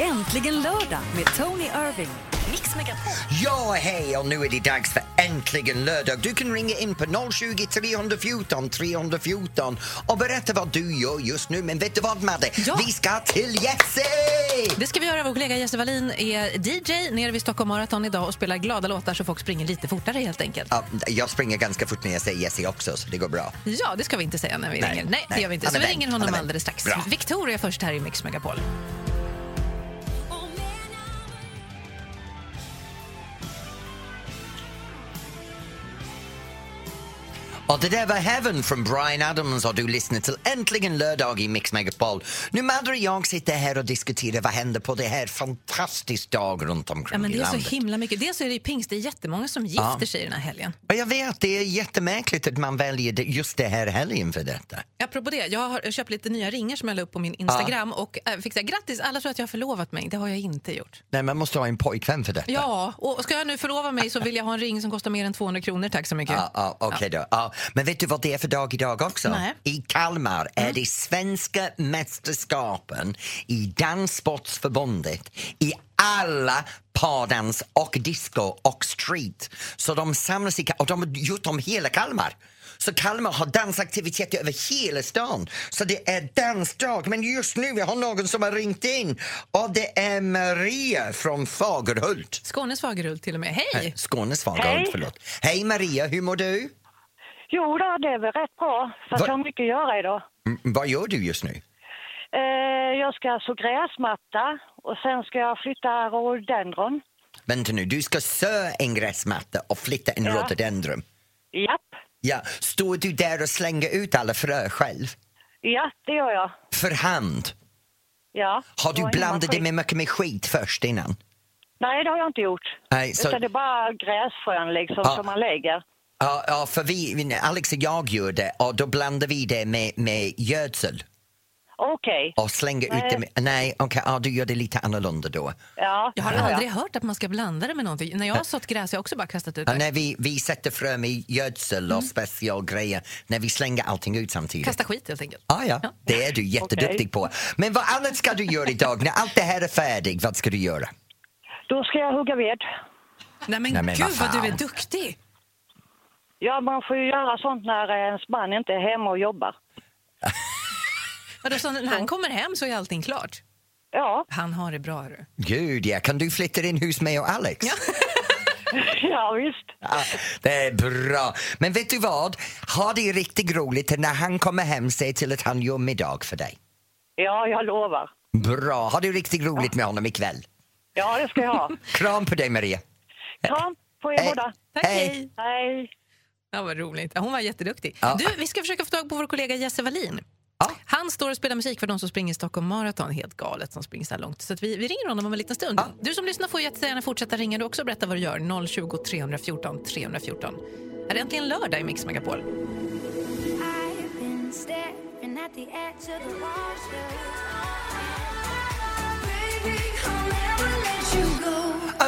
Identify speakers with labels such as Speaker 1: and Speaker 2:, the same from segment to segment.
Speaker 1: Äntligen lördag med Tony Irving. Mix Megapol.
Speaker 2: Ja, hej och nu är det dags för Äntligen lördag. Du kan ringa in på 020 314 314 och berätta vad du gör just nu. Men vet du vad, Madde?
Speaker 3: Ja.
Speaker 2: Vi ska till Jesse!
Speaker 3: Det ska vi göra. Vår kollega Jesse Wallin är DJ nere vid Stockholm Marathon idag och spelar glada låtar så folk springer lite fortare helt enkelt.
Speaker 2: Ja, jag springer ganska fort när jag säger Jesse också, så det går bra.
Speaker 3: Ja, det ska vi inte säga när vi
Speaker 2: Nej,
Speaker 3: ringer. Nej, det
Speaker 2: nej.
Speaker 3: gör vi inte. Så
Speaker 2: är
Speaker 3: vi ringer honom alldeles strax.
Speaker 2: Bra.
Speaker 3: Victoria först här i Mix Megapol.
Speaker 2: Och det där var Heaven från Brian Adams och du lyssnar till Äntligen lördag i Mix Megapol. Nu Madde och jag sitter här och diskuterar vad händer på det här fantastiska dag runt omkring
Speaker 3: Ja, men det är så
Speaker 2: landet.
Speaker 3: himla mycket. Dels är det pingst, det är jättemånga som gifter sig den här helgen.
Speaker 2: Och jag vet, det är jättemärkligt att man väljer just det här helgen för detta.
Speaker 3: Apropå det, jag har köpt lite nya ringar som jag la upp på min Instagram och äh, fick säga grattis, alla tror att jag har förlovat mig. Det har jag inte gjort.
Speaker 2: Nej, man måste ha en pojkvän för detta.
Speaker 3: Ja, och ska jag nu förlova mig så vill jag ha en ring som kostar mer än 200 kronor, tack så mycket.
Speaker 2: Ja, ja, Okej då. Ja. Men vet du vad det är för dag idag också?
Speaker 3: Nej.
Speaker 2: I Kalmar är det svenska mästerskapen i Danssportsförbundet i alla pardans och disco och street. Så de samlas i Ka- och de har gjort om hela Kalmar. Så Kalmar har dansaktiviteter över hela stan. Så det är dansdag. Men just nu vi har någon som har ringt in och det är Maria från Fagerhult.
Speaker 3: Skånes Fagerhult till och med. Hej!
Speaker 2: Skånes Fagerhult,
Speaker 4: Hej.
Speaker 2: förlåt. Hej Maria, hur mår du?
Speaker 4: Jo då, det är väl rätt bra. Fast
Speaker 2: Va-
Speaker 4: jag har mycket att göra idag.
Speaker 2: Mm, vad gör du just nu?
Speaker 4: Eh, jag ska så gräsmatta och sen ska jag flytta rhododendron.
Speaker 2: Vänta nu, du ska sö en gräsmatta och flytta en
Speaker 4: Ja.
Speaker 2: rhododendron.
Speaker 4: Japp,
Speaker 2: Ja, står du där och slänger ut alla frö själv?
Speaker 4: ja det gör jag.
Speaker 2: För hand?
Speaker 4: Ja.
Speaker 2: Har du blandat det med mycket med skit först innan?
Speaker 4: Nej, det har jag inte gjort.
Speaker 2: Nej, så,
Speaker 4: Utan det är bara gräsfrön liksom
Speaker 2: Ja.
Speaker 4: som man lägger.
Speaker 2: Ja, ja, för vi, Alex och jag gör det och då blandar vi det med, med gödsel
Speaker 4: Okej.
Speaker 2: och slänger ut
Speaker 4: Nej.
Speaker 2: det med... Nej, okej, ja, du gör det lite annorlunda då.
Speaker 4: Ja,
Speaker 3: Jag har
Speaker 4: gör
Speaker 3: aldrig hört att man ska blanda det med någonting. När jag har sått gräs har jag också bara kastat ut
Speaker 2: Ja,
Speaker 3: det.
Speaker 2: när vi, vi sätter frö med gödsel och specialgrejer när vi slänger allting ut samtidigt.
Speaker 3: Kasta skit helt enkelt.
Speaker 2: Ah, ja, det är du jätteduktig på. Men vad annat ska du göra idag? När allt det här är färdigt, vad ska du göra?
Speaker 4: Då ska jag hugga ved.
Speaker 3: Nej men,
Speaker 2: Nej, men
Speaker 3: gud
Speaker 2: vad
Speaker 3: vad du är duktig!
Speaker 4: Ja, man får ju göra sånt när ens man inte är hemma och jobbar.
Speaker 3: Vadå, så när han kommer hem så är allting klart?
Speaker 4: Ja,
Speaker 3: Han har det bra du.
Speaker 2: Gud, ja. Kan du flytta in hos mig och Alex?
Speaker 3: Ja.
Speaker 4: ja visst.
Speaker 2: Ja, det är bra. Men vet du vad? Ha det riktigt roligt när han kommer hem, se till att han gör middag för dig.
Speaker 4: Ja, jag lovar.
Speaker 2: Bra. Ha det riktigt roligt med honom ikväll.
Speaker 4: Ja, det ska jag ha.
Speaker 2: Kram på dig, Maria.
Speaker 4: Kram på er båda.
Speaker 3: Tack,
Speaker 2: Hej.
Speaker 3: hej!
Speaker 4: Hej.
Speaker 3: Ja, vad roligt. Hon var jätteduktig.
Speaker 2: Ja.
Speaker 3: Du, vi ska försöka få tag på vår kollega Jesse Wallin.
Speaker 2: Ja.
Speaker 3: Han står och spelar musik för de som springer Stockholm Marathon. Helt galet som springer så här långt. Så att vi, vi ringer honom om en liten stund.
Speaker 2: Ja.
Speaker 3: Du som lyssnar får jättegärna fortsätta ringa du också och berätta vad du gör. 020 314 314. Är det äntligen lördag i Mix Megapol?
Speaker 5: I've been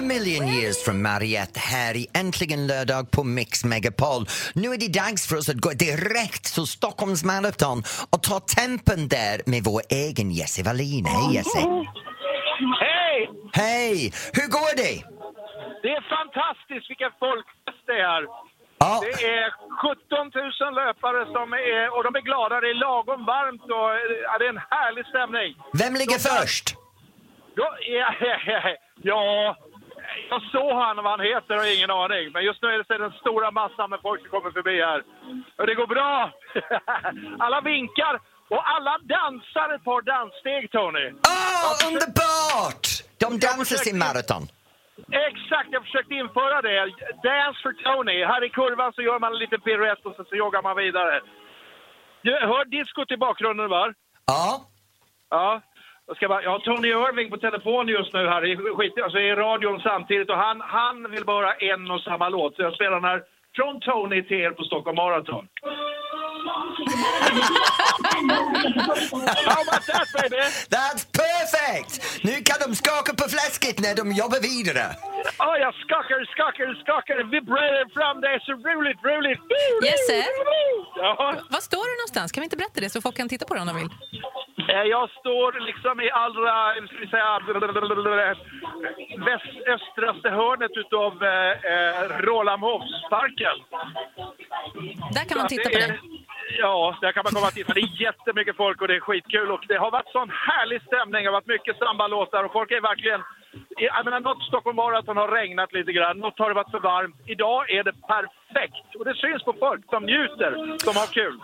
Speaker 2: million years from Mariette här i Äntligen lördag på Mix Megapol. Nu är det dags för oss att gå direkt till Stockholms Marathon och ta tempen där med vår egen Jesse Wallin. Hej Jesse!
Speaker 6: Hej!
Speaker 2: Hej! Hur går det?
Speaker 6: Det är fantastiskt vilken folkfest det är.
Speaker 2: Ja,
Speaker 6: Det är 17 000 löpare som är, och de är glada. Det är lagom varmt och ja, det är en härlig stämning.
Speaker 2: vem ligger först?
Speaker 6: Då, ja, ja, jag såg han vad han heter och ingen aning. Men just nu är det den stora massan med folk som kommer förbi här. Och det går bra. Alla vinkar och alla dansar ett par danssteg, Tony.
Speaker 2: Åh, underbart! De dansar sin maraton.
Speaker 6: Exakt, jag försökte införa det. Dance for Tony. Här i kurvan så gör man en liten piruett och så, så joggar man vidare. Du hör diskot i bakgrunden, va?
Speaker 2: Ja,
Speaker 6: Ja. Jag, ska bara, jag har Tony Irving på telefon just nu här i, skit, alltså i radion samtidigt och han, han vill bara en och samma låt. Så jag spelar den här från Tony till er på Stockholm Marathon. How about that baby?
Speaker 2: that's perfect! Nu kan de skaka på fläsket när de jobbar vidare.
Speaker 6: Ja, jag skakar, skakar, skakar, vibrerar fram. Det är så roligt, roligt.
Speaker 3: Jesse?
Speaker 6: Ja.
Speaker 3: Var står du någonstans? Kan vi inte berätta det så folk kan titta på det om de vill?
Speaker 6: Eh, Jag står liksom i allra, hur ska vi säga, väst, östraste hörnet utav eh, eh, Rålambshovsparken.
Speaker 3: Där kan man titta på dig.
Speaker 6: Ja, där kan man komma och titta. Det är jättemycket folk och det är skitkul. Och det har varit sån härlig stämning. Det har varit mycket sambaalåtar och folk är verkligen... Jag menar, något Stockholm Marathon har regnat lite grann, något har det varit för varmt. Idag är det perfekt. Och det syns på folk som njuter, som har kul.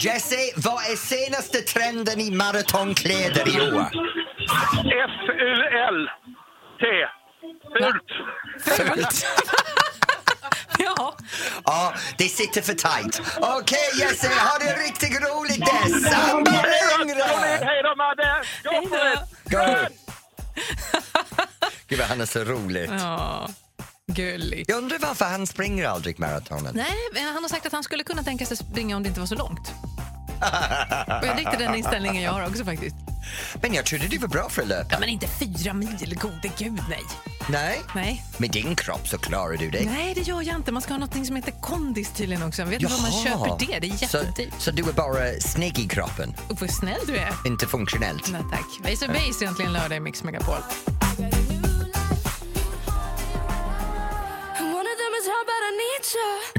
Speaker 2: Jesse, vad är senaste trenden i maratonkläder i år?
Speaker 6: F-U-L-T. Fult.
Speaker 2: Fult.
Speaker 3: Ja.
Speaker 2: Ja, det sitter för tajt. Okej Jesse, ha det riktigt roligt där! Samba längre!
Speaker 6: Hej då Madde! For it!
Speaker 2: Go! Gud vad han är så rolig.
Speaker 3: ja. Gulligt.
Speaker 2: Jag undrar varför han springer aldrig maratonen.
Speaker 3: Nej, han har sagt att han skulle kunna tänka sig springa om det inte var så långt. Och jag riktar den inställningen jag har också faktiskt.
Speaker 2: Men jag trodde du var bra för att löpa.
Speaker 3: Ja, men inte fyra mil, gode gud nej.
Speaker 2: Nej?
Speaker 3: Nej.
Speaker 2: Med din kropp så klarar du det.
Speaker 3: Nej, det gör jag inte. Man ska ha något som heter kondis tydligen också. Vet inte var man köper det. Det är
Speaker 2: så,
Speaker 3: jättedyrt.
Speaker 2: så du är bara snygg i kroppen,
Speaker 3: Och vad snäll du är.
Speaker 2: inte funktionellt?
Speaker 3: Nej, tack. Ace of Base egentligen lördag i Mix Megapol.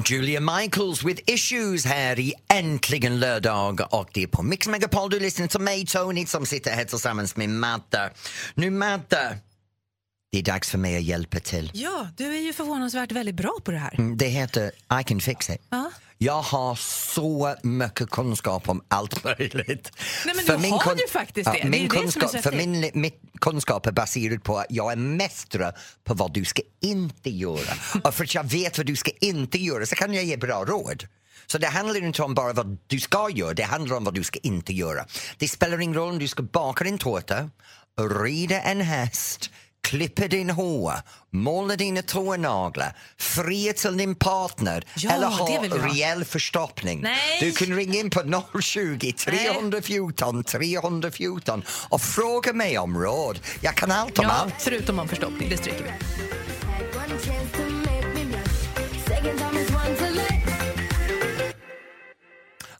Speaker 2: Julia Michaels with issues här i Äntligen lördag och det är på Mix Megapol du lyssnar till mig Tony som sitter här tillsammans med Madde. Nu Madde, det är dags för mig att hjälpa till.
Speaker 3: Ja, du är ju förvånansvärt väldigt bra på det här.
Speaker 2: Mm, Det heter I can fix it.
Speaker 3: Ja.
Speaker 2: Jag har så mycket kunskap om allt möjligt.
Speaker 3: Nej, men du har ju faktiskt det. Det är
Speaker 2: min
Speaker 3: det
Speaker 2: kunskap,
Speaker 3: så
Speaker 2: för min, min kunskap är baserad på att jag är mästare på vad du ska inte göra. Och för att jag vet vad du ska inte göra så kan jag ge bra råd. Så det handlar inte om bara vad du ska göra, det handlar om vad du ska inte göra. Det spelar ingen roll om du ska baka din tårta, rida en häst, klippa din hår, måla dina tånaglar, fria till din partner
Speaker 3: Ja,
Speaker 2: eller
Speaker 3: det
Speaker 2: ha
Speaker 3: vill jag ha.
Speaker 2: rejäl förstoppning.
Speaker 3: Nej.
Speaker 2: Du kan ringa in på 020 314 314 och fråga mig om råd. Jag kan allt om
Speaker 3: Ja,
Speaker 2: allt.
Speaker 3: förutom om förstoppning. Det stryker vi.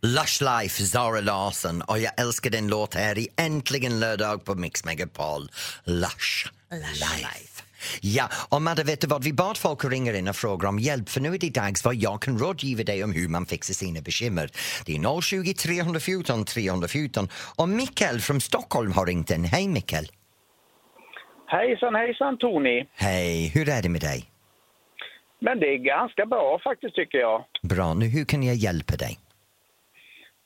Speaker 2: Lush Life, Zara Larsson och jag älskar den låt här i Äntligen lördag på Mix Megapol. Lush, Life. Ja, och Madde, vet du vad? Vi bad folk att ringa in och fråga om hjälp för nu är det dags vad jag kan rådgiva dig om hur man fixar sina bekymmer. Det är 020 314 314 och Mikael från Stockholm har ringt in. Hej Mikael!
Speaker 7: Hejsan hejsan Tony.
Speaker 2: Hej, hur är det med dig?
Speaker 7: Men det är ganska bra faktiskt tycker jag.
Speaker 2: Bra, nu hur kan jag hjälpa dig?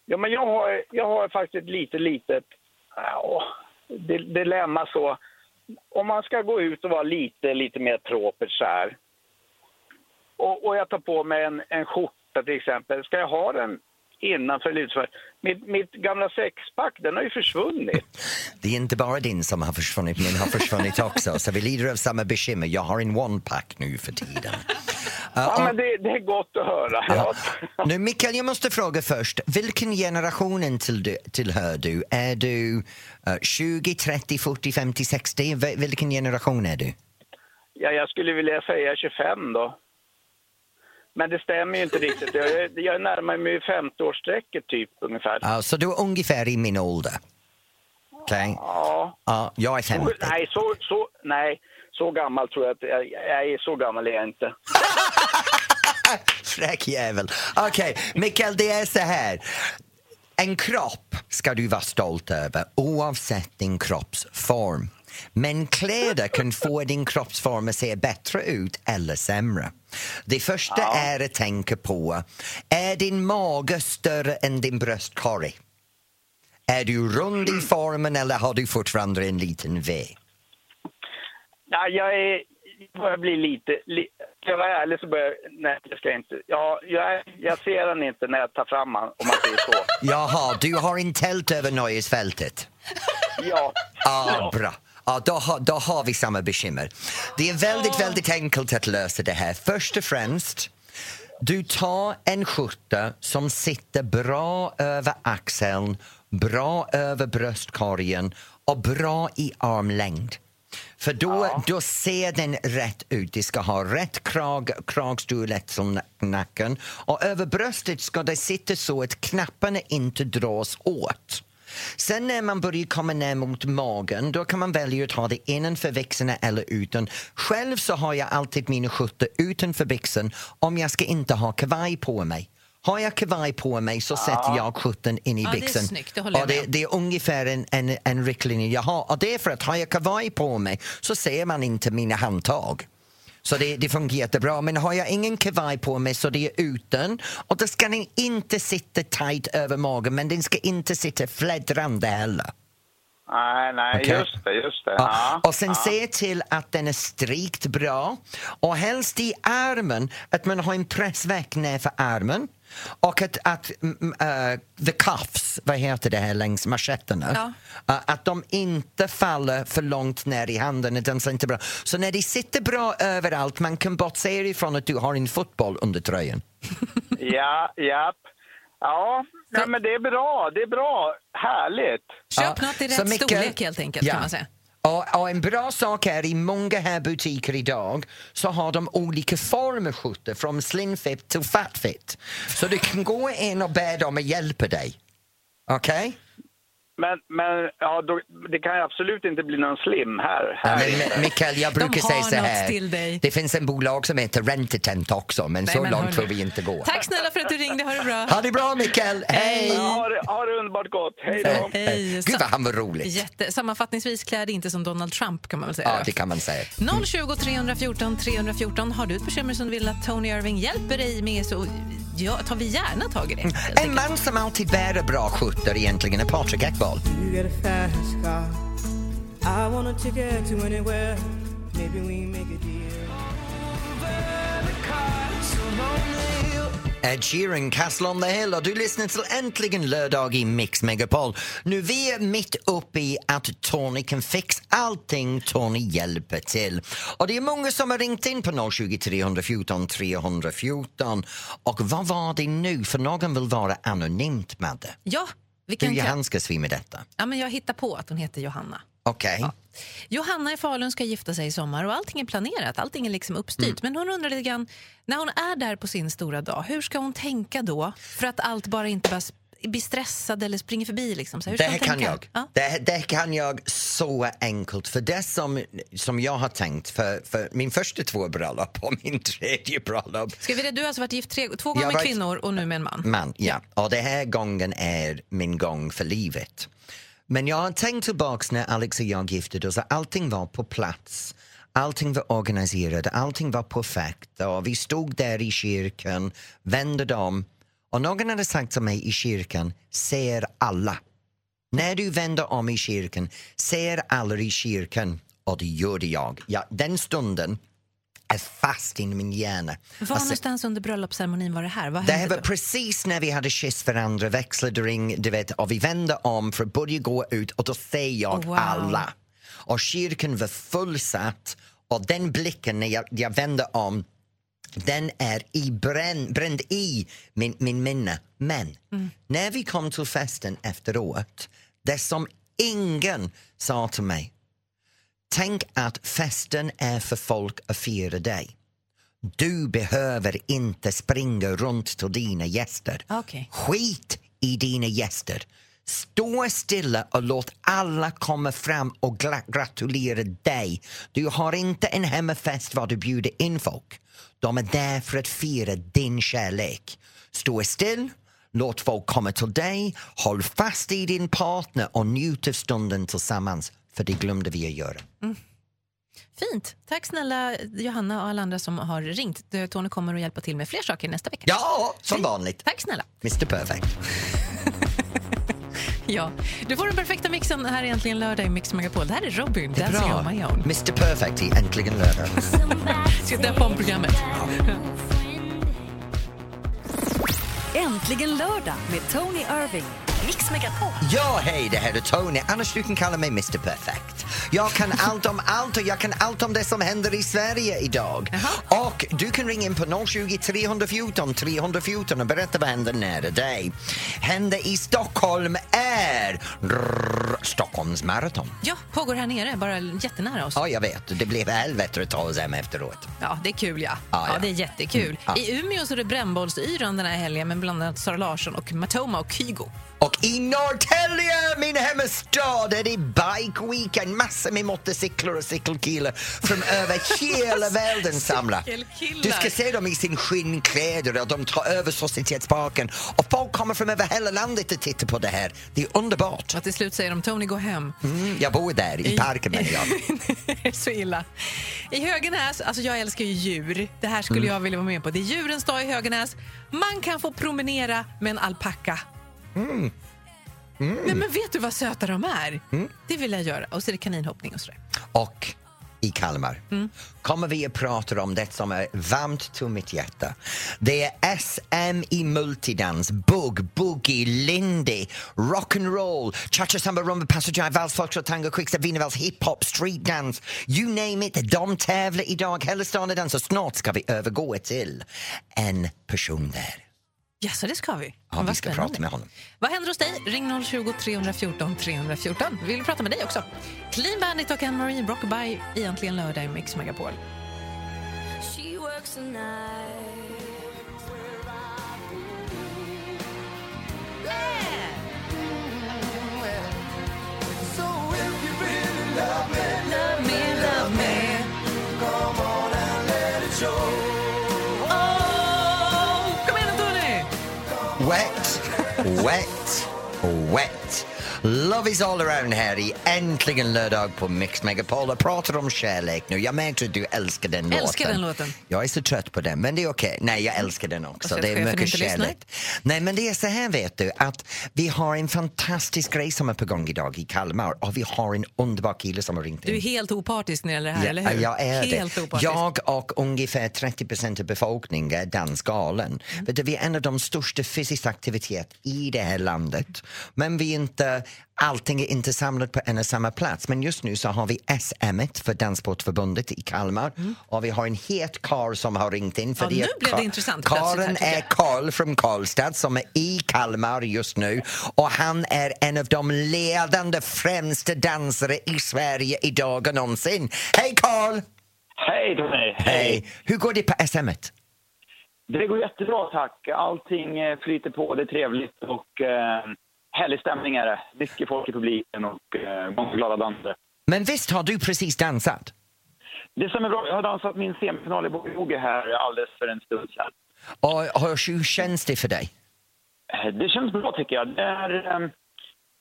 Speaker 7: Ja men jag har, jag har faktiskt ett lite litet ja, di- dilemma så. Om man ska gå ut och vara lite, lite mer proper, så här. Och, och jag tar på mig en, en skjorta till exempel. Ska jag ha den innanför utanför? Mitt, mitt gamla sexpack den har ju försvunnit.
Speaker 2: Det är inte bara din som har försvunnit, min har försvunnit också. Så vi lider av samma bekymmer. Jag har en one-pack nu för tiden. Uh,
Speaker 7: Ja men det, det är gott att höra.
Speaker 2: Ja.
Speaker 7: Ja.
Speaker 2: Nu Mikael, jag måste fråga först. Vilken generation till du, tillhör du? Är du eh, 20, 30, 40, 50, 60? V- vilken generation är du?
Speaker 7: Ja, jag skulle vilja säga 25 då. Men det stämmer ju inte riktigt. Jag är, jag är närmare mig 50-årsstrecket typ ungefär.
Speaker 2: Ja, så du är ungefär i min ålder? Okej?
Speaker 7: Ja.
Speaker 2: Ja, jag är 50.
Speaker 7: Nej, så, så, nej, så gammal tror jag att jag, jag är. Så gammal är jag inte.
Speaker 2: Fräck jävel. Okej, Mikael, det är så här. En kropp ska du vara stolt över oavsett din kroppsform. Men kläder kan få din kroppsform att se bättre ut eller sämre. Det första är att tänka på, är din mage större än din bröstkorg? Är du rund i formen eller har du fortfarande en liten V?
Speaker 7: Ja, jag är, börjar bli lite... Li, ska jag vara ärlig så börjar Nej, det ska jag inte. Ja, jag, jag ser den inte när jag tar fram den, om man säger så.
Speaker 2: Jaha, du har en tält över nöjesfältet?
Speaker 7: Ja.
Speaker 2: Ja, bra. Ja, då, har, då har vi samma bekymmer. Det är väldigt, väldigt enkelt att lösa det här. Först och främst, du tar en skjorta som sitter bra över axeln, bra över bröstkorgen och bra i armlängd. För då, då ser den rätt ut. Det ska ha rätt krag, kragstorlek som nacken och över bröstet ska det sitta så att knapparna inte dras åt. Sen när man börjar komma ner mot magen då kan man välja att ha det innanför byxorna eller utan. Själv så har jag alltid mina skjortor utanför byxan om jag ska inte ha kavaj på mig. Har jag kavaj på mig så sätter jag skjortan in i
Speaker 3: Ja, det är
Speaker 2: byxan.
Speaker 3: snyggt, det
Speaker 2: och det, det är ungefär en, en, en riktlinje jag har. Och det är för att har jag kavaj på mig så ser man inte mina handtag. Så det, det fungerar jättebra. Men har jag ingen kavaj på mig så det är utan. Och då ska den inte sitta tight över magen men den ska inte sitta fläddrande heller.
Speaker 7: Nej, nej,
Speaker 2: Okej.
Speaker 7: just det, just det.
Speaker 2: Ja. Och sen
Speaker 7: ja.
Speaker 2: se till att den är strikt bra. Och helst i armen, att man har en pressveck ner för armen. Och att, att eh, the cuffs, vad heter det här längs manschetterna,
Speaker 3: Ja.
Speaker 2: eh, att de inte faller för långt ner i handen. utan så inte bra. Så när de sitter bra överallt, man kan bortse ifrån att du har en fotboll under tröjan.
Speaker 7: Ja, japp. Ja, ja, men det är bra, det är bra. Härligt.
Speaker 3: Köp något i rätt
Speaker 2: Micke-
Speaker 3: storlek helt enkelt
Speaker 2: Ja.
Speaker 3: kan man säga.
Speaker 2: Och, och en bra sak är i många här butiker idag så har de olika former skjortor från slim fit till fat fit. Så du kan gå in och be dem att hjälpa dig. Okej?
Speaker 7: Men, men ja, då, det kan ju absolut inte bli någon slim här.
Speaker 2: Ja,
Speaker 7: här
Speaker 2: men
Speaker 7: inne.
Speaker 2: Mi- Mikael, jag brukar säga så här.
Speaker 3: till dig.
Speaker 2: Det finns en bolag som heter Rentetent också, men
Speaker 3: Nej,
Speaker 2: så
Speaker 3: men
Speaker 2: långt
Speaker 3: hörni.
Speaker 2: får vi inte gå.
Speaker 3: Tack snälla för att du ringde, ha det bra.
Speaker 2: Ha det bra Mikael, hej!
Speaker 7: Ja, ha, det, ha det underbart gott. Hej då.
Speaker 3: Hej.
Speaker 2: Gud vad han var rolig.
Speaker 3: Jätte, sammanfattningsvis klär inte som Donald Trump kan man väl säga.
Speaker 2: Ja, det kan man säga.
Speaker 3: 020 314 314. Har du ett bekymmer som du vill att Tony Irving hjälper dig med så ja, tar vi gärna tag i det.
Speaker 2: En man som alltid bär bra skjortor egentligen är Patrik Ekwall.
Speaker 8: Car. I want a ticket to anywhere. Maybe we make a deal.
Speaker 2: Ed Sheeran, Castle on the Hill och du lyssnar till Äntligen lördag i Mix Megapol. Nu vi är mitt uppe i att Tony kan fixa allting Tony hjälper till. Och det är många som har ringt in på 020 314 314. Och vad var det nu? För någon vill vara anonymt, Madde.
Speaker 3: Ja, vi
Speaker 2: Hur
Speaker 3: kan,
Speaker 2: gör handskas vi med detta?
Speaker 3: ja, men jag hittar på att hon heter Johanna.
Speaker 2: Okej.
Speaker 3: Johanna i Falun ska gifta sig i sommar och allting är planerat, allting är liksom uppstyrt.
Speaker 2: Mm.
Speaker 3: Men hon undrar lite grann, när hon är där på sin stora dag, hur ska hon tänka då? För att allt bara inte bara blir stressad eller springer förbi. Liksom. Så
Speaker 2: Det här kan jag.
Speaker 3: Ja.
Speaker 2: Det, det kan jag så enkelt. För det som, som jag har tänkt för, för min första två bröllop och min tredje bröllop
Speaker 3: Ska vi, du har alltså varit gift tre, två gånger med kvinnor och nu med en man.
Speaker 2: man, ja. Och det här gången är min gång för livet. Men jag har tänkt tillbaks när Alex och jag gifte oss allting var på plats. Allting var organiserat, allting var perfekt och vi stod där i kyrkan, vände om och någon hade sagt till mig i kyrkan, ser alla. När du vänder om i kyrkan, ser alla i kyrkan och det gjorde jag. Ja, den stunden är fast i min hjärna.
Speaker 3: Var
Speaker 2: Alltså,
Speaker 3: någonstans under bröllopsceremonin var det här? Vad
Speaker 2: det här var
Speaker 3: då?
Speaker 2: precis när vi hade kysst varandra, växlade ring, du vet, och vi vände om för att börja gå ut och då ser jag
Speaker 3: Oh, wow.
Speaker 2: alla. Och kyrkan var fullsatt och den blicken när jag, jag vände om den är i bränn, bränd i min, min minne. Men
Speaker 3: Mm.
Speaker 2: när vi kom till festen efteråt, det som ingen sa till mig Tänk att festen är för folk att fira dig. Du behöver inte springa runt till dina gäster.
Speaker 3: Okej.
Speaker 2: Skit i dina gäster. Stå stilla och låt alla komma fram och gratulera dig. Du har inte en hemmafest var du bjuder in folk. De är där för att fira din kärlek. Stå still, låt folk komma till dig, håll fast i din partner och njut av stunden tillsammans. För det glömde vi att göra.
Speaker 3: Fint. Tack snälla Johanna och alla andra som har ringt. Tony kommer att hjälpa till med fler saker nästa vecka.
Speaker 2: Ja, som vanligt.
Speaker 3: Tack snälla.
Speaker 2: Mr Perfect.
Speaker 3: Ja. Du får den perfekta mixen här äntligen lördag i Mix Megapol. Det här är Robin,
Speaker 2: Det är
Speaker 3: Dancing
Speaker 2: bra.
Speaker 3: on my own.
Speaker 2: Mr Perfect i Äntligen lördag.
Speaker 3: Ska jag döpa om programmet?
Speaker 1: Äntligen lördag med Tony Irving. Mix Megapol.
Speaker 2: Ja, hej, det här är Tony. Annars du kan kalla mig Mr Perfect. Jag kan allt om allt och jag kan allt om det som händer i Sverige idag. Och du kan ringa in på 020 314 314 och berätta vad händer nära dig. Händer i Stockholm är rrr, Stockholms maraton.
Speaker 3: Ja, pågår här nere, bara jättenära oss.
Speaker 2: Ja, jag vet. Det blev helvete att ta oss hem efteråt.
Speaker 3: Ja, det är kul ja.
Speaker 2: Ja,
Speaker 3: Ja,
Speaker 2: ja.
Speaker 3: det är jättekul.
Speaker 2: Mm, ja.
Speaker 3: I Umeå så är det brännbollsyran den här helgen med bland annat Sara Larsson och Matoma och Kygo.
Speaker 2: Och i Norrtälje, min hemstad, är det Bike Weekend. Massor med motorcyklar och cykelkillar från över hela världen samlar. Du ska se dem i sin skinnkläder och de tar över Societetsparken. Och folk kommer från över hela landet och tittar på det här. Det är underbart.
Speaker 3: Och till slut säger de Tony, gå hem.
Speaker 2: Mm, jag bor där, i parken menar jag.
Speaker 3: så illa. I Höganäs, alltså jag älskar ju djur. Det här skulle
Speaker 2: Mm.
Speaker 3: jag vilja vara med på. Det är djurens dag i Höganäs. Man kan få promenera med en alpacka.
Speaker 2: Mm.
Speaker 3: Nej, men vet du vad söta de är? Det vill jag göra. Och så är det kaninhoppning och sådär.
Speaker 2: och i Kalmar kommer vi att prata om det som är varmt till mitt hjärta. Det är SM i multidans, bugg, boogie, lindy, rock'n'roll, cha-cha, samba, rumba, passagier, vals, foxtrot, tango, quickstep, wienervals, hiphop, streetdance. You name it, de tävlar idag. Hela stan är dans och snart ska vi övergå till en person där.
Speaker 3: Ja, så det ska vi.
Speaker 2: Ja,
Speaker 3: Vad
Speaker 2: vi ska prata med honom.
Speaker 3: Vad händer hos dig? Ring 020 314 314. Vi vill prata med dig också. Clean Bandit och Anne-Marie Brockeby i Äntligen lördag i Mix Megapol.
Speaker 8: She works the night.
Speaker 2: Wet, wet. Love is all around här i Äntligen lördag på Mix Megapol. Jag pratar om kärlek nu. Jag märker att du älskar den
Speaker 3: Älskar
Speaker 2: låten.
Speaker 3: den låten.
Speaker 2: Jag är så trött på den, men det är okej. Nej, jag älskar den också.
Speaker 3: Och
Speaker 2: Det är mycket
Speaker 3: lyssnar?
Speaker 2: kärlek. Nej, men det är så här vet du, att vi har en fantastisk grej som är på gång idag i Kalmar och vi har en underbar kille som har ringt in.
Speaker 3: Du är helt opartisk när det gäller det här, eller hur?
Speaker 2: Jag är
Speaker 3: helt
Speaker 2: det.
Speaker 3: opartisk.
Speaker 2: Jag och ungefär 30 procent av befolkningen är dansgalen.
Speaker 3: Mm.
Speaker 2: Vi är en av de största fysiska aktivitet i det här landet. Men vi är inte, allting är inte samlat på en och samma plats. Men just nu så har vi SM för Danssportförbundet i Kalmar och vi har en het karl som har ringt in. För
Speaker 3: Mm. Ja, nu blev det intressant tycker
Speaker 2: är. Karl från Karlstad som är i Kalmar just nu och han är en av de ledande främsta dansare i Sverige idag och någonsin. Hej Karl!
Speaker 9: Hej Tony!
Speaker 2: Hej! Hur går det på SM? -et?
Speaker 9: Det går jättebra tack. Allting eh, flyter på, det är trevligt och eh, härlig stämning är det. Mycket folk i publiken och eh, många glada dansare.
Speaker 2: Men visst har du precis dansat?
Speaker 9: Det som är bra, jag har dansat min semifinal i boogie här alldeles för en stund sedan.
Speaker 2: Och hur hur känns det för dig?
Speaker 9: Eh, Det känns bra tycker jag. Det är, eh,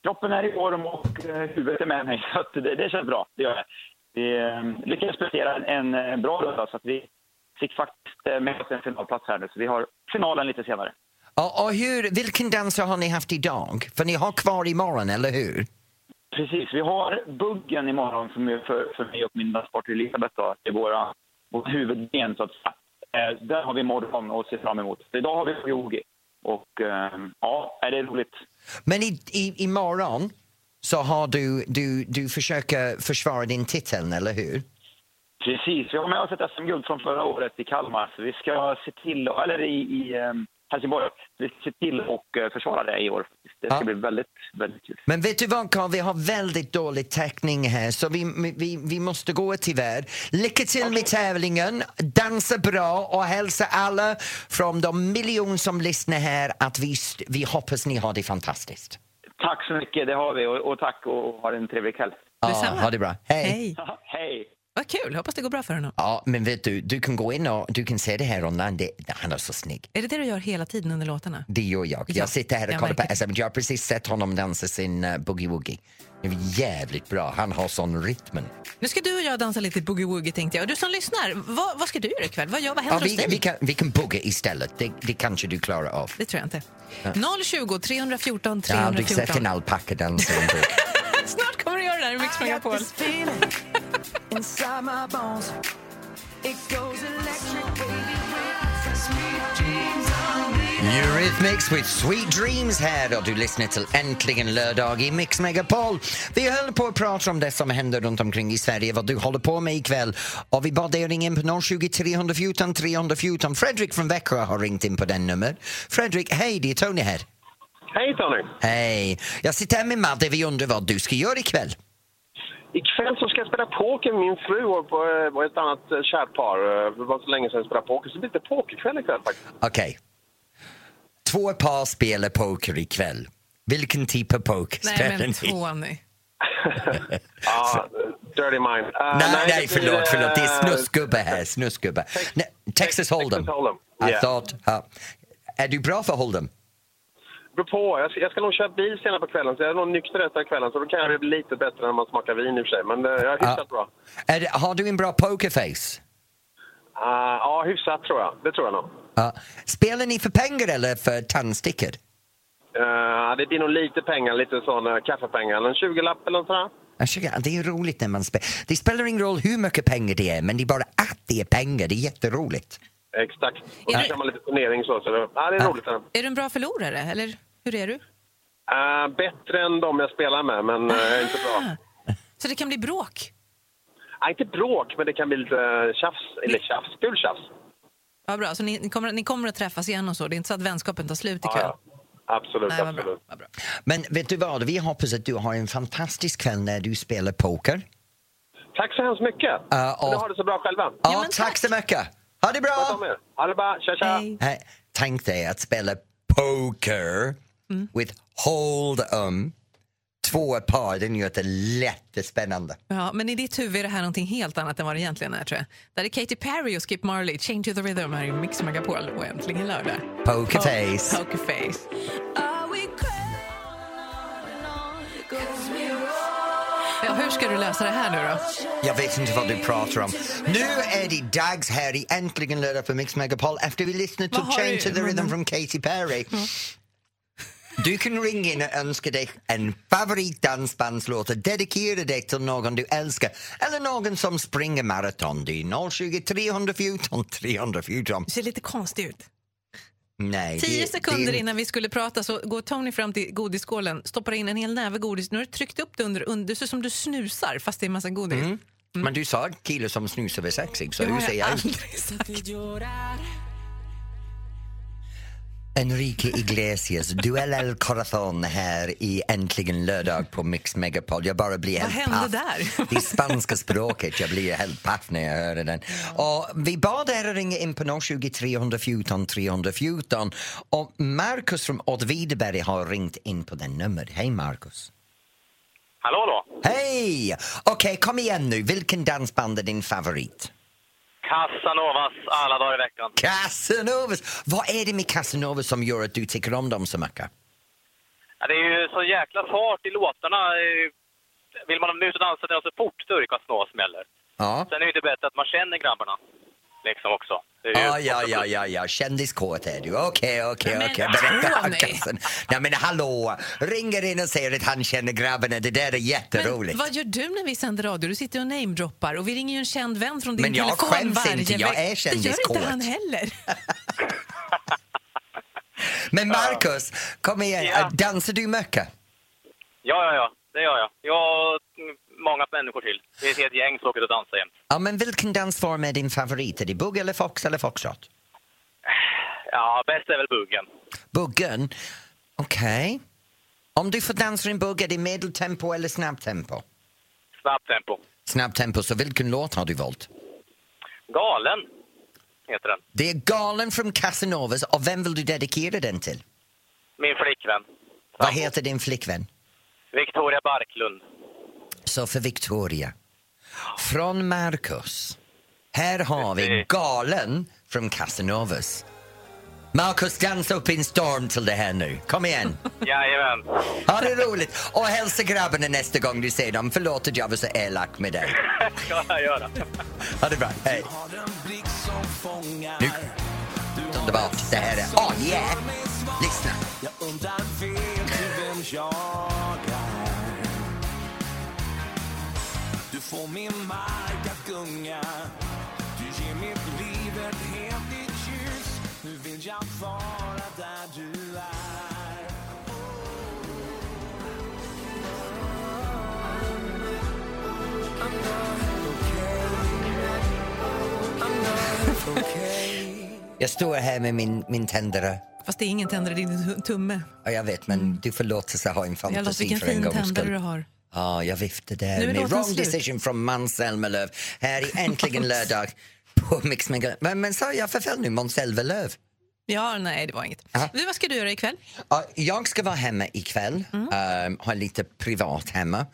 Speaker 9: kroppen är i form och eh, huvudet är med mig. Så det, det känns bra, det gör det. Vi eh, lyckades prestera en, en bra runda så att vi fick faktiskt eh, med oss en finalplats här nu. Så vi har finalen lite senare.
Speaker 2: Och, och hur, vilken danser har ni haft idag? För ni har kvar imorgon, eller hur?
Speaker 9: Precis, vi har buggen imorgon som är för, för mig och min danspartner Elisabeth då, det är våra, vårt huvudben så att. Eh, där har vi imorgon att se fram emot. Så idag har vi yogi. Och eh, ja, är det är roligt.
Speaker 2: Men i, i, imorgon så har du, du, du försöker försvara din titel, eller hur?
Speaker 9: Precis, vi har med oss ett SM-guld från förra året i Kalmar. Så vi ska se till, eller i, i eh, Helsingborg, vi ska se till och eh, försvara det i år. Det ska
Speaker 2: Ja.
Speaker 9: bli väldigt, väldigt kul.
Speaker 2: Men vet du vad Carl, vi har väldigt dålig täckning här så vi, vi, vi måste gå tyvärr. Lycka till med tävlingen, dansa bra och hälsa alla från de miljoner som lyssnar här att vi, vi hoppas ni har det fantastiskt.
Speaker 9: Tack så mycket, det har vi. Och, och tack och ha en trevlig kväll.
Speaker 2: Ja, ha det bra. Hej.
Speaker 3: Hej. Vad kul, hoppas det går bra för honom.
Speaker 2: Ja, men vet du, du kan gå in och du kan se det här online. Det, han är så snygg.
Speaker 3: Är det det du gör hela tiden under låtarna?
Speaker 2: Det gör jag.
Speaker 3: Ja,
Speaker 2: Jag sitter här och
Speaker 3: jag
Speaker 2: kollar på SM. Jag har precis sett honom dansa sin uh, boogie-woogie. Det är jävligt bra. Han har sån rytmen.
Speaker 3: Nu ska du och jag dansa lite boogie-woogie tänkte jag. Och du som lyssnar, vad, vad ska du göra ikväll? Vad, gör, vad
Speaker 2: Ja,
Speaker 3: händer
Speaker 2: vi,
Speaker 3: hos dig?
Speaker 2: vi, kan, vi kan boogie istället. Det, det kanske du klarar av.
Speaker 3: Det tror jag inte. 020 314
Speaker 2: Jag har aldrig
Speaker 3: 314.
Speaker 2: sett en alpacka dansa en.
Speaker 3: Snart kommer du göra det här i Mix Megapol.
Speaker 5: Inside my bones. It goes electric, baby, with sweet dreams on me.
Speaker 2: Eurythmics with Sweet Dreams här och du lyssnar till Äntligen lördag i Mix Megapol. Vi håller på att prata om det som händer runt omkring i Sverige, vad du håller på med ikväll. Och vi bad dig ringa in på 020 314 314. Fredrik från Växjö har ringt in på den nummer. Fredrik, hej, det är Tony här.
Speaker 10: Hej Tony!
Speaker 2: Hej. Jag sitter här med Madde, vi undrar vad du ska göra ikväll.
Speaker 10: Ikväll så ska jag spela poker med min fru och, eh, ett annat eh, kärt par. Eh, Det var så länge sedan jag spelade poker, så det blir lite pokerkväll ikväll faktiskt.
Speaker 2: Okej. Två par spelar poker ikväll. Vilken typ av poker
Speaker 3: Nej
Speaker 2: spelar
Speaker 3: men
Speaker 2: ni?
Speaker 3: Tony.
Speaker 10: Ja, dirty mind. Uh,
Speaker 2: Nej, nej, förlåt, förlåt. Det är snuskgubbe här. Snuskgubbe. Nej, Texas Hold'em.
Speaker 10: Texas Hold'em.
Speaker 2: I
Speaker 10: Yeah.
Speaker 2: thought... ja. Är du bra för Hold'em?
Speaker 10: Beror på. Jag ska, jag ska nog köra bil senare på kvällen, så jag är nog nykter av kvällen. Så då kan jag bli lite bättre när man smakar vin i och för sig. Men eh, jag är hyfsat
Speaker 2: Ja.
Speaker 10: bra.
Speaker 2: Är det, har du en bra pokerface?
Speaker 10: Uh, ja, hyfsat tror jag. Det tror jag nog.
Speaker 2: Ja. Spelar ni för pengar eller för tandstickor?
Speaker 10: Uh, det blir nog lite pengar, lite sån uh, kaffepengar. En 20-lapp eller nåt sånt där.
Speaker 2: Jag tycker, det är roligt när man spelar. Det spelar ingen roll hur mycket pengar det är, men det är bara att det är pengar. Det är jätteroligt.
Speaker 10: Exakt. Och
Speaker 3: Är
Speaker 10: så
Speaker 3: det-
Speaker 10: kör man lite turnering så. så det, ja, det är roligt. Uh,
Speaker 3: Är du en bra förlorare eller hur är du?
Speaker 10: bättre än de jag spelar med, men uh, inte bra.
Speaker 3: Så det kan bli bråk?
Speaker 10: Ja, inte bråk, men det kan bli lite uh, tjafs. Eller tjafs, kul tjafs.
Speaker 3: Ja, bra. Så ni, ni, kommer, ni kommer att träffas igen och så? Det är inte så att vänskapen tar slut ikväll?
Speaker 10: Ja, ja. Absolut,
Speaker 3: Nej, bra,
Speaker 10: absolut.
Speaker 3: vad bra.
Speaker 2: Men vet du vad? Vi hoppas att du har en fantastisk kväll när du spelar poker.
Speaker 10: Tack så hemskt mycket.
Speaker 2: Ja, och-
Speaker 10: Ni har det så bra själva.
Speaker 2: Ja,
Speaker 3: men
Speaker 2: tack.
Speaker 3: tack.
Speaker 2: så mycket. Ha det bra!
Speaker 10: Ha det bra. Tja, tja.
Speaker 3: Hej.
Speaker 2: Hey, tänk dig att spela poker with Hold'em. Två par, det gör det jättespännande.
Speaker 3: Ja, men i ditt huvud är det här någonting helt annat än vad det egentligen är tror jag. Där är Katy Perry och Skip Marley, Change to the Rhythm här i Mix Megapol och äntligen lördag.
Speaker 2: Pokerface.
Speaker 3: Pokerface. Ja, hur ska du lösa det här nu då?
Speaker 2: Jag vet inte vad du pratar om. Nu är det dags här i Äntligen lördag på Mix Megapol efter vi lyssnat
Speaker 3: har
Speaker 2: Change to the Rhythm från Katy Perry. Du kan ringa in och önska dig en favoritdansbandslåt och dedikera det till någon du älskar eller någon som springer maraton. Det är 020 314 314.
Speaker 3: Du ser lite konstig ut.
Speaker 2: Nej,
Speaker 3: Tio
Speaker 2: det-
Speaker 3: sekunder
Speaker 2: det är-
Speaker 3: innan vi skulle prata så går Tony fram till godisskålen, stoppar in en hel näve godis. Nu har du tryckt upp det under, under det ser ut som du snusar fast det är en massa godis.
Speaker 2: Men du sa att kille som snusar var sexig, så
Speaker 3: Det
Speaker 2: hur säger
Speaker 3: jag
Speaker 2: jag?
Speaker 3: aldrig sagt.
Speaker 2: Enrique Iglesias, Duell El Corazon här i Äntligen lördag på Mix Megapol. Jag bara blir
Speaker 3: Vad
Speaker 2: helt
Speaker 3: hände
Speaker 2: paff.
Speaker 3: där?
Speaker 2: Det är spanska språket, jag blir helt paff när jag hör den. Och vi bad er att ringa in på 020 314 314 och Markus från Åtvidaberg har ringt in på den numret. Hej Markus!
Speaker 6: Hallå då!
Speaker 2: Hej! Okej, kom igen nu. Vilken dansband är din favorit?
Speaker 6: Casanovas alla dagar i veckan.
Speaker 2: Casanovas! Vad är det med Casanovas som gör att du tycker om dem så mycket?
Speaker 6: Ja, det är ju så jäkla fart i låtarna. Vill man ut och dansa det så fort, då är det Casanova som gäller.
Speaker 2: Ja.
Speaker 6: Sen är det bättre att man känner grabbarna. Liksom också.
Speaker 2: Ja, ja, ja, ja, ja. Kändiskåt är du. Okej, okej,
Speaker 3: Men
Speaker 2: okej.
Speaker 3: Tony!
Speaker 2: Kassen. Nej, men hallå! Ringer in och säger att han känner grabbarna. Det där är
Speaker 3: Men
Speaker 2: jätteroligt.
Speaker 3: vad gör du när vi sänder radio? Du sitter och namedroppar och vi ringer ju en känd vän från din
Speaker 2: Men jag
Speaker 3: telefon
Speaker 2: skäms
Speaker 3: varje
Speaker 2: inte, jag är
Speaker 3: Det gör
Speaker 2: kändiskåt.
Speaker 3: inte han heller.
Speaker 2: Men Marcus, kom igen.
Speaker 6: Ja.
Speaker 2: Dansar du mycket?
Speaker 6: Ja, ja, ja. Det gör jag. Jag många människor till. Vi är ett helt gäng som åker och dansar jämt.
Speaker 2: Ja, men vilken dansform är din favorit? Är det bugg eller fox eller foxtrot?
Speaker 6: Ja, bäst är väl buggen.
Speaker 2: Buggen? Okej. Om du får dansa en bugg, är det medeltempo eller snabbtempo?
Speaker 6: Snabbt tempo.
Speaker 2: Snabbtempo, så vilken låt har du valt?
Speaker 6: Galen heter den.
Speaker 2: Det är Galen från Casanovas och vem vill du dedikera den till?
Speaker 6: Min flickvän.
Speaker 2: Vad heter din flickvän?
Speaker 6: Victoria Barklund.
Speaker 2: Så för Victoria. Från Marcus. Här har vi. Galen från Casanovas. Marcus, dansa upp i en storm till det här nu. Kom igen.
Speaker 6: Jajamän.
Speaker 2: Ha det roligt. Och hälsa grabbarna nästa gång du ser dem. Förlåt att jag var så elak med dig.
Speaker 6: ska jag göra.
Speaker 2: Ha det bra. Hej. Nu. Underbart. Det här är Oh yeah. Lyssna.
Speaker 8: Får min mark att gunga Du ger mitt liv ett helt nytt ljus Nu vill jag vara där du är I'm not okay. I'm not okay.
Speaker 2: Jag står här med min, min tändare.
Speaker 3: Fast det är ingen tändare, det är din tu- tumme.
Speaker 2: Ja, jag vet, men du får låta sig ha en fantasi
Speaker 3: vilken
Speaker 2: för en
Speaker 3: fin
Speaker 2: gångs
Speaker 3: tändare
Speaker 2: skull.
Speaker 3: du har.
Speaker 2: Ja, jag viftade
Speaker 3: Nu är
Speaker 2: med
Speaker 3: låten
Speaker 2: Wrong
Speaker 3: slut.
Speaker 2: Decision från Måns Zelmerlöw här i Äntligen lördag på Mix Megapol. Men, men sa jag för fel nu, Måns Zelmerlöw?
Speaker 3: Ja, nej, det var inget. Du, vad ska du göra ikväll?
Speaker 2: Ja, jag ska vara hemma ikväll, mm. ha lite privat hemma.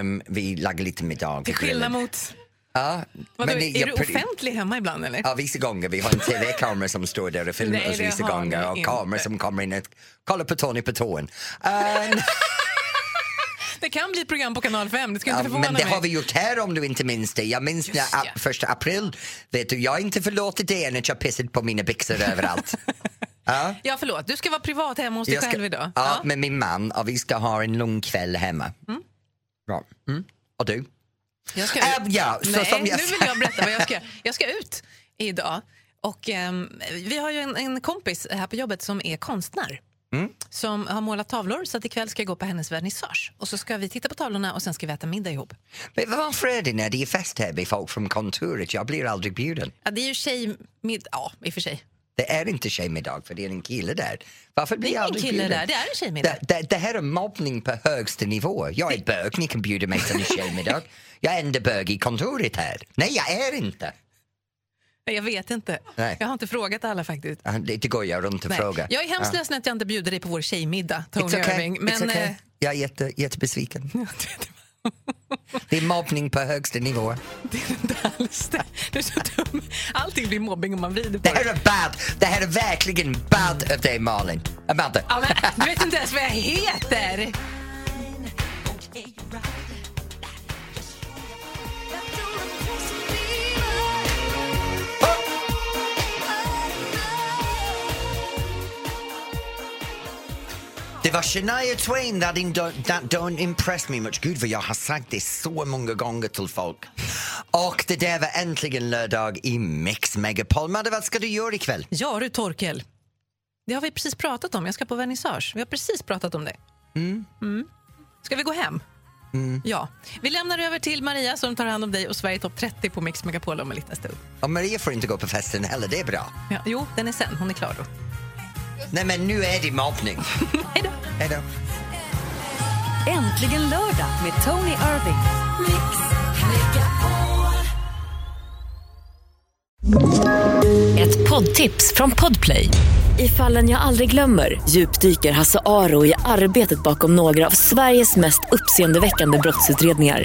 Speaker 2: Um, vi lagar lite middag.
Speaker 3: Till skillnad mot...
Speaker 2: Ja,
Speaker 3: Vadå,
Speaker 2: men det-
Speaker 3: är
Speaker 2: jag-
Speaker 3: du offentlig hemma ibland eller?
Speaker 2: Ja, vissa gånger. Vi har en tv-kamera som står där och filmar
Speaker 3: Nej,
Speaker 2: oss
Speaker 3: det
Speaker 2: vissa
Speaker 3: har
Speaker 2: gånger och
Speaker 3: inte.
Speaker 2: kameror som kommer in och kollar på Tony på tån. Um,
Speaker 3: Det kan bli ett program på kanal 5, det ska inte
Speaker 2: ja,
Speaker 3: förvåna
Speaker 2: men det
Speaker 3: mig.
Speaker 2: har vi gjort här om du inte minns det. Jag minns när
Speaker 3: Just ja.
Speaker 2: första april, vet du, jag har inte förlåtit det än att jag pissat på mina byxor överallt. ja.
Speaker 3: Ja, förlåt. Du ska vara privat hemma hos dig
Speaker 2: ska-
Speaker 3: själv idag.
Speaker 2: Ja, med min man och vi ska ha en lugn kväll hemma. Bra. Mm. Och du?
Speaker 3: Jag ska
Speaker 2: Äh,
Speaker 3: ut.
Speaker 2: ja, så
Speaker 3: Nej,
Speaker 2: jag
Speaker 3: nu vill jag berätta vad jag ska. Jag ska ut idag. Och, ehm, vi har ju en, en kompis här på jobbet som är konstnär.
Speaker 2: Mm.
Speaker 3: Som har målat tavlor, så att ikväll ska jag gå på hennes vernissage. Och så ska vi titta på tavlorna och sen ska vi äta middag ihop.
Speaker 2: Men varför är det när det är fest här med folk från kontoret? Jag blir aldrig bjuden.
Speaker 3: Ja, det är ju tjejmiddag, ja i och för sig.
Speaker 2: Det är inte tjejmiddag för det är en kille där. Varför blir
Speaker 3: Det är ingen kille
Speaker 2: bjuden?
Speaker 3: där, det är en tjejmiddag.
Speaker 2: Det, det, det här är mobbning på högsta nivå. Jag är bög, ni kan bjuda mig till en tjejmiddag. Jag är enda bög i kontoret här. Nej, jag är inte.
Speaker 3: Jag vet inte.
Speaker 2: Nej.
Speaker 3: Jag har inte frågat alla faktiskt.
Speaker 2: Ja, Det, går jag runt och
Speaker 3: Nej.
Speaker 2: frågar.
Speaker 3: Jag är hemskt
Speaker 2: Ja.
Speaker 3: ledsen att jag inte bjuder dig på vår tjejmiddag, Tony
Speaker 2: It's okay.
Speaker 3: Irving.
Speaker 2: It's
Speaker 3: Men,
Speaker 2: okay.
Speaker 3: eh,
Speaker 2: Jag är jätte, jättebesviken. Det är mobbning på högsta nivå.
Speaker 3: det är inte alls det. Du är så dum. Allting blir mobbing om man vrider på
Speaker 2: Det här är bad. Det här är verkligen bad av dig, Malin. Amanda.
Speaker 3: Ja, men, du vet inte ens vad jag heter!
Speaker 2: Det var Shania Twain, that, in, that don't impress me much. Gud vad jag har sagt det så många gånger till folk. Och det där var äntligen lördag i Mix Megapol. Madde, vad ska du göra ikväll?
Speaker 3: Ja du Torkel, det har vi precis pratat om. Jag ska på vernissage. Vi har precis pratat om det. Mm. Ska vi gå hem? Ja. Vi lämnar över till Maria som tar hand om dig och Sverige topp 30 på Mix Megapol om en liten stund.
Speaker 2: Och Maria får inte gå på festen heller, det är bra.
Speaker 3: Ja, jo, den är sen. Hon är klar då.
Speaker 2: Nej men nu är det mobbning.
Speaker 3: Hej då!
Speaker 2: Hej då.
Speaker 1: Äntligen lördag med Tony Irving.
Speaker 11: Ett poddtips från Podplay. I fallen jag aldrig glömmer djupdyker Hasse Aro i arbetet bakom några av Sveriges mest uppseendeväckande brottsutredningar.